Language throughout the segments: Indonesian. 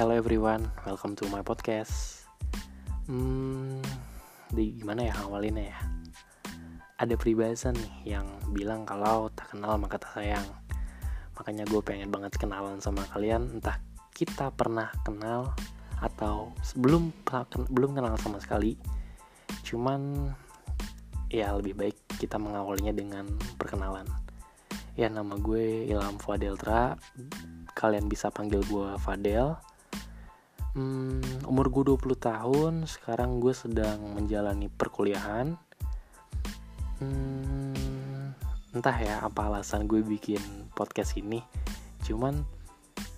Hello everyone, welcome to my podcast. Hmm, di gimana ya awalinnya ya? Ada peribahasa nih yang bilang kalau tak kenal maka tak sayang. Makanya gue pengen banget kenalan sama kalian, entah kita pernah kenal atau sebelum belum kenal sama sekali. Cuman ya lebih baik kita mengawalinya dengan perkenalan. Ya nama gue Ilham Fuadeltra Kalian bisa panggil gue Fadel. Hmm, umur gue 20 tahun. Sekarang gue sedang menjalani perkuliahan. Hmm, entah ya apa alasan gue bikin podcast ini. Cuman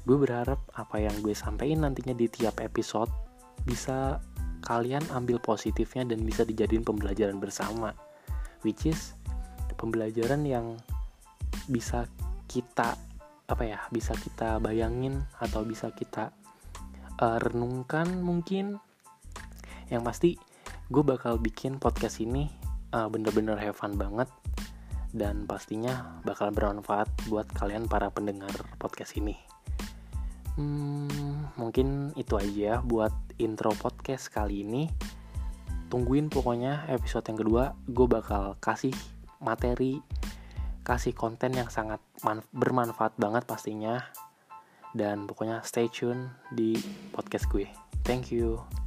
gue berharap apa yang gue sampaikan nantinya di tiap episode bisa kalian ambil positifnya dan bisa dijadiin pembelajaran bersama. Which is pembelajaran yang bisa kita apa ya bisa kita bayangin atau bisa kita uh, renungkan mungkin. Yang pasti gue bakal bikin podcast ini uh, bener-bener have fun banget. Dan pastinya bakal bermanfaat buat kalian para pendengar podcast ini. Hmm, mungkin itu aja buat intro podcast kali ini. Tungguin pokoknya episode yang kedua gue bakal kasih materi kasih konten yang sangat bermanfaat banget pastinya dan pokoknya stay tune di podcast gue. Thank you.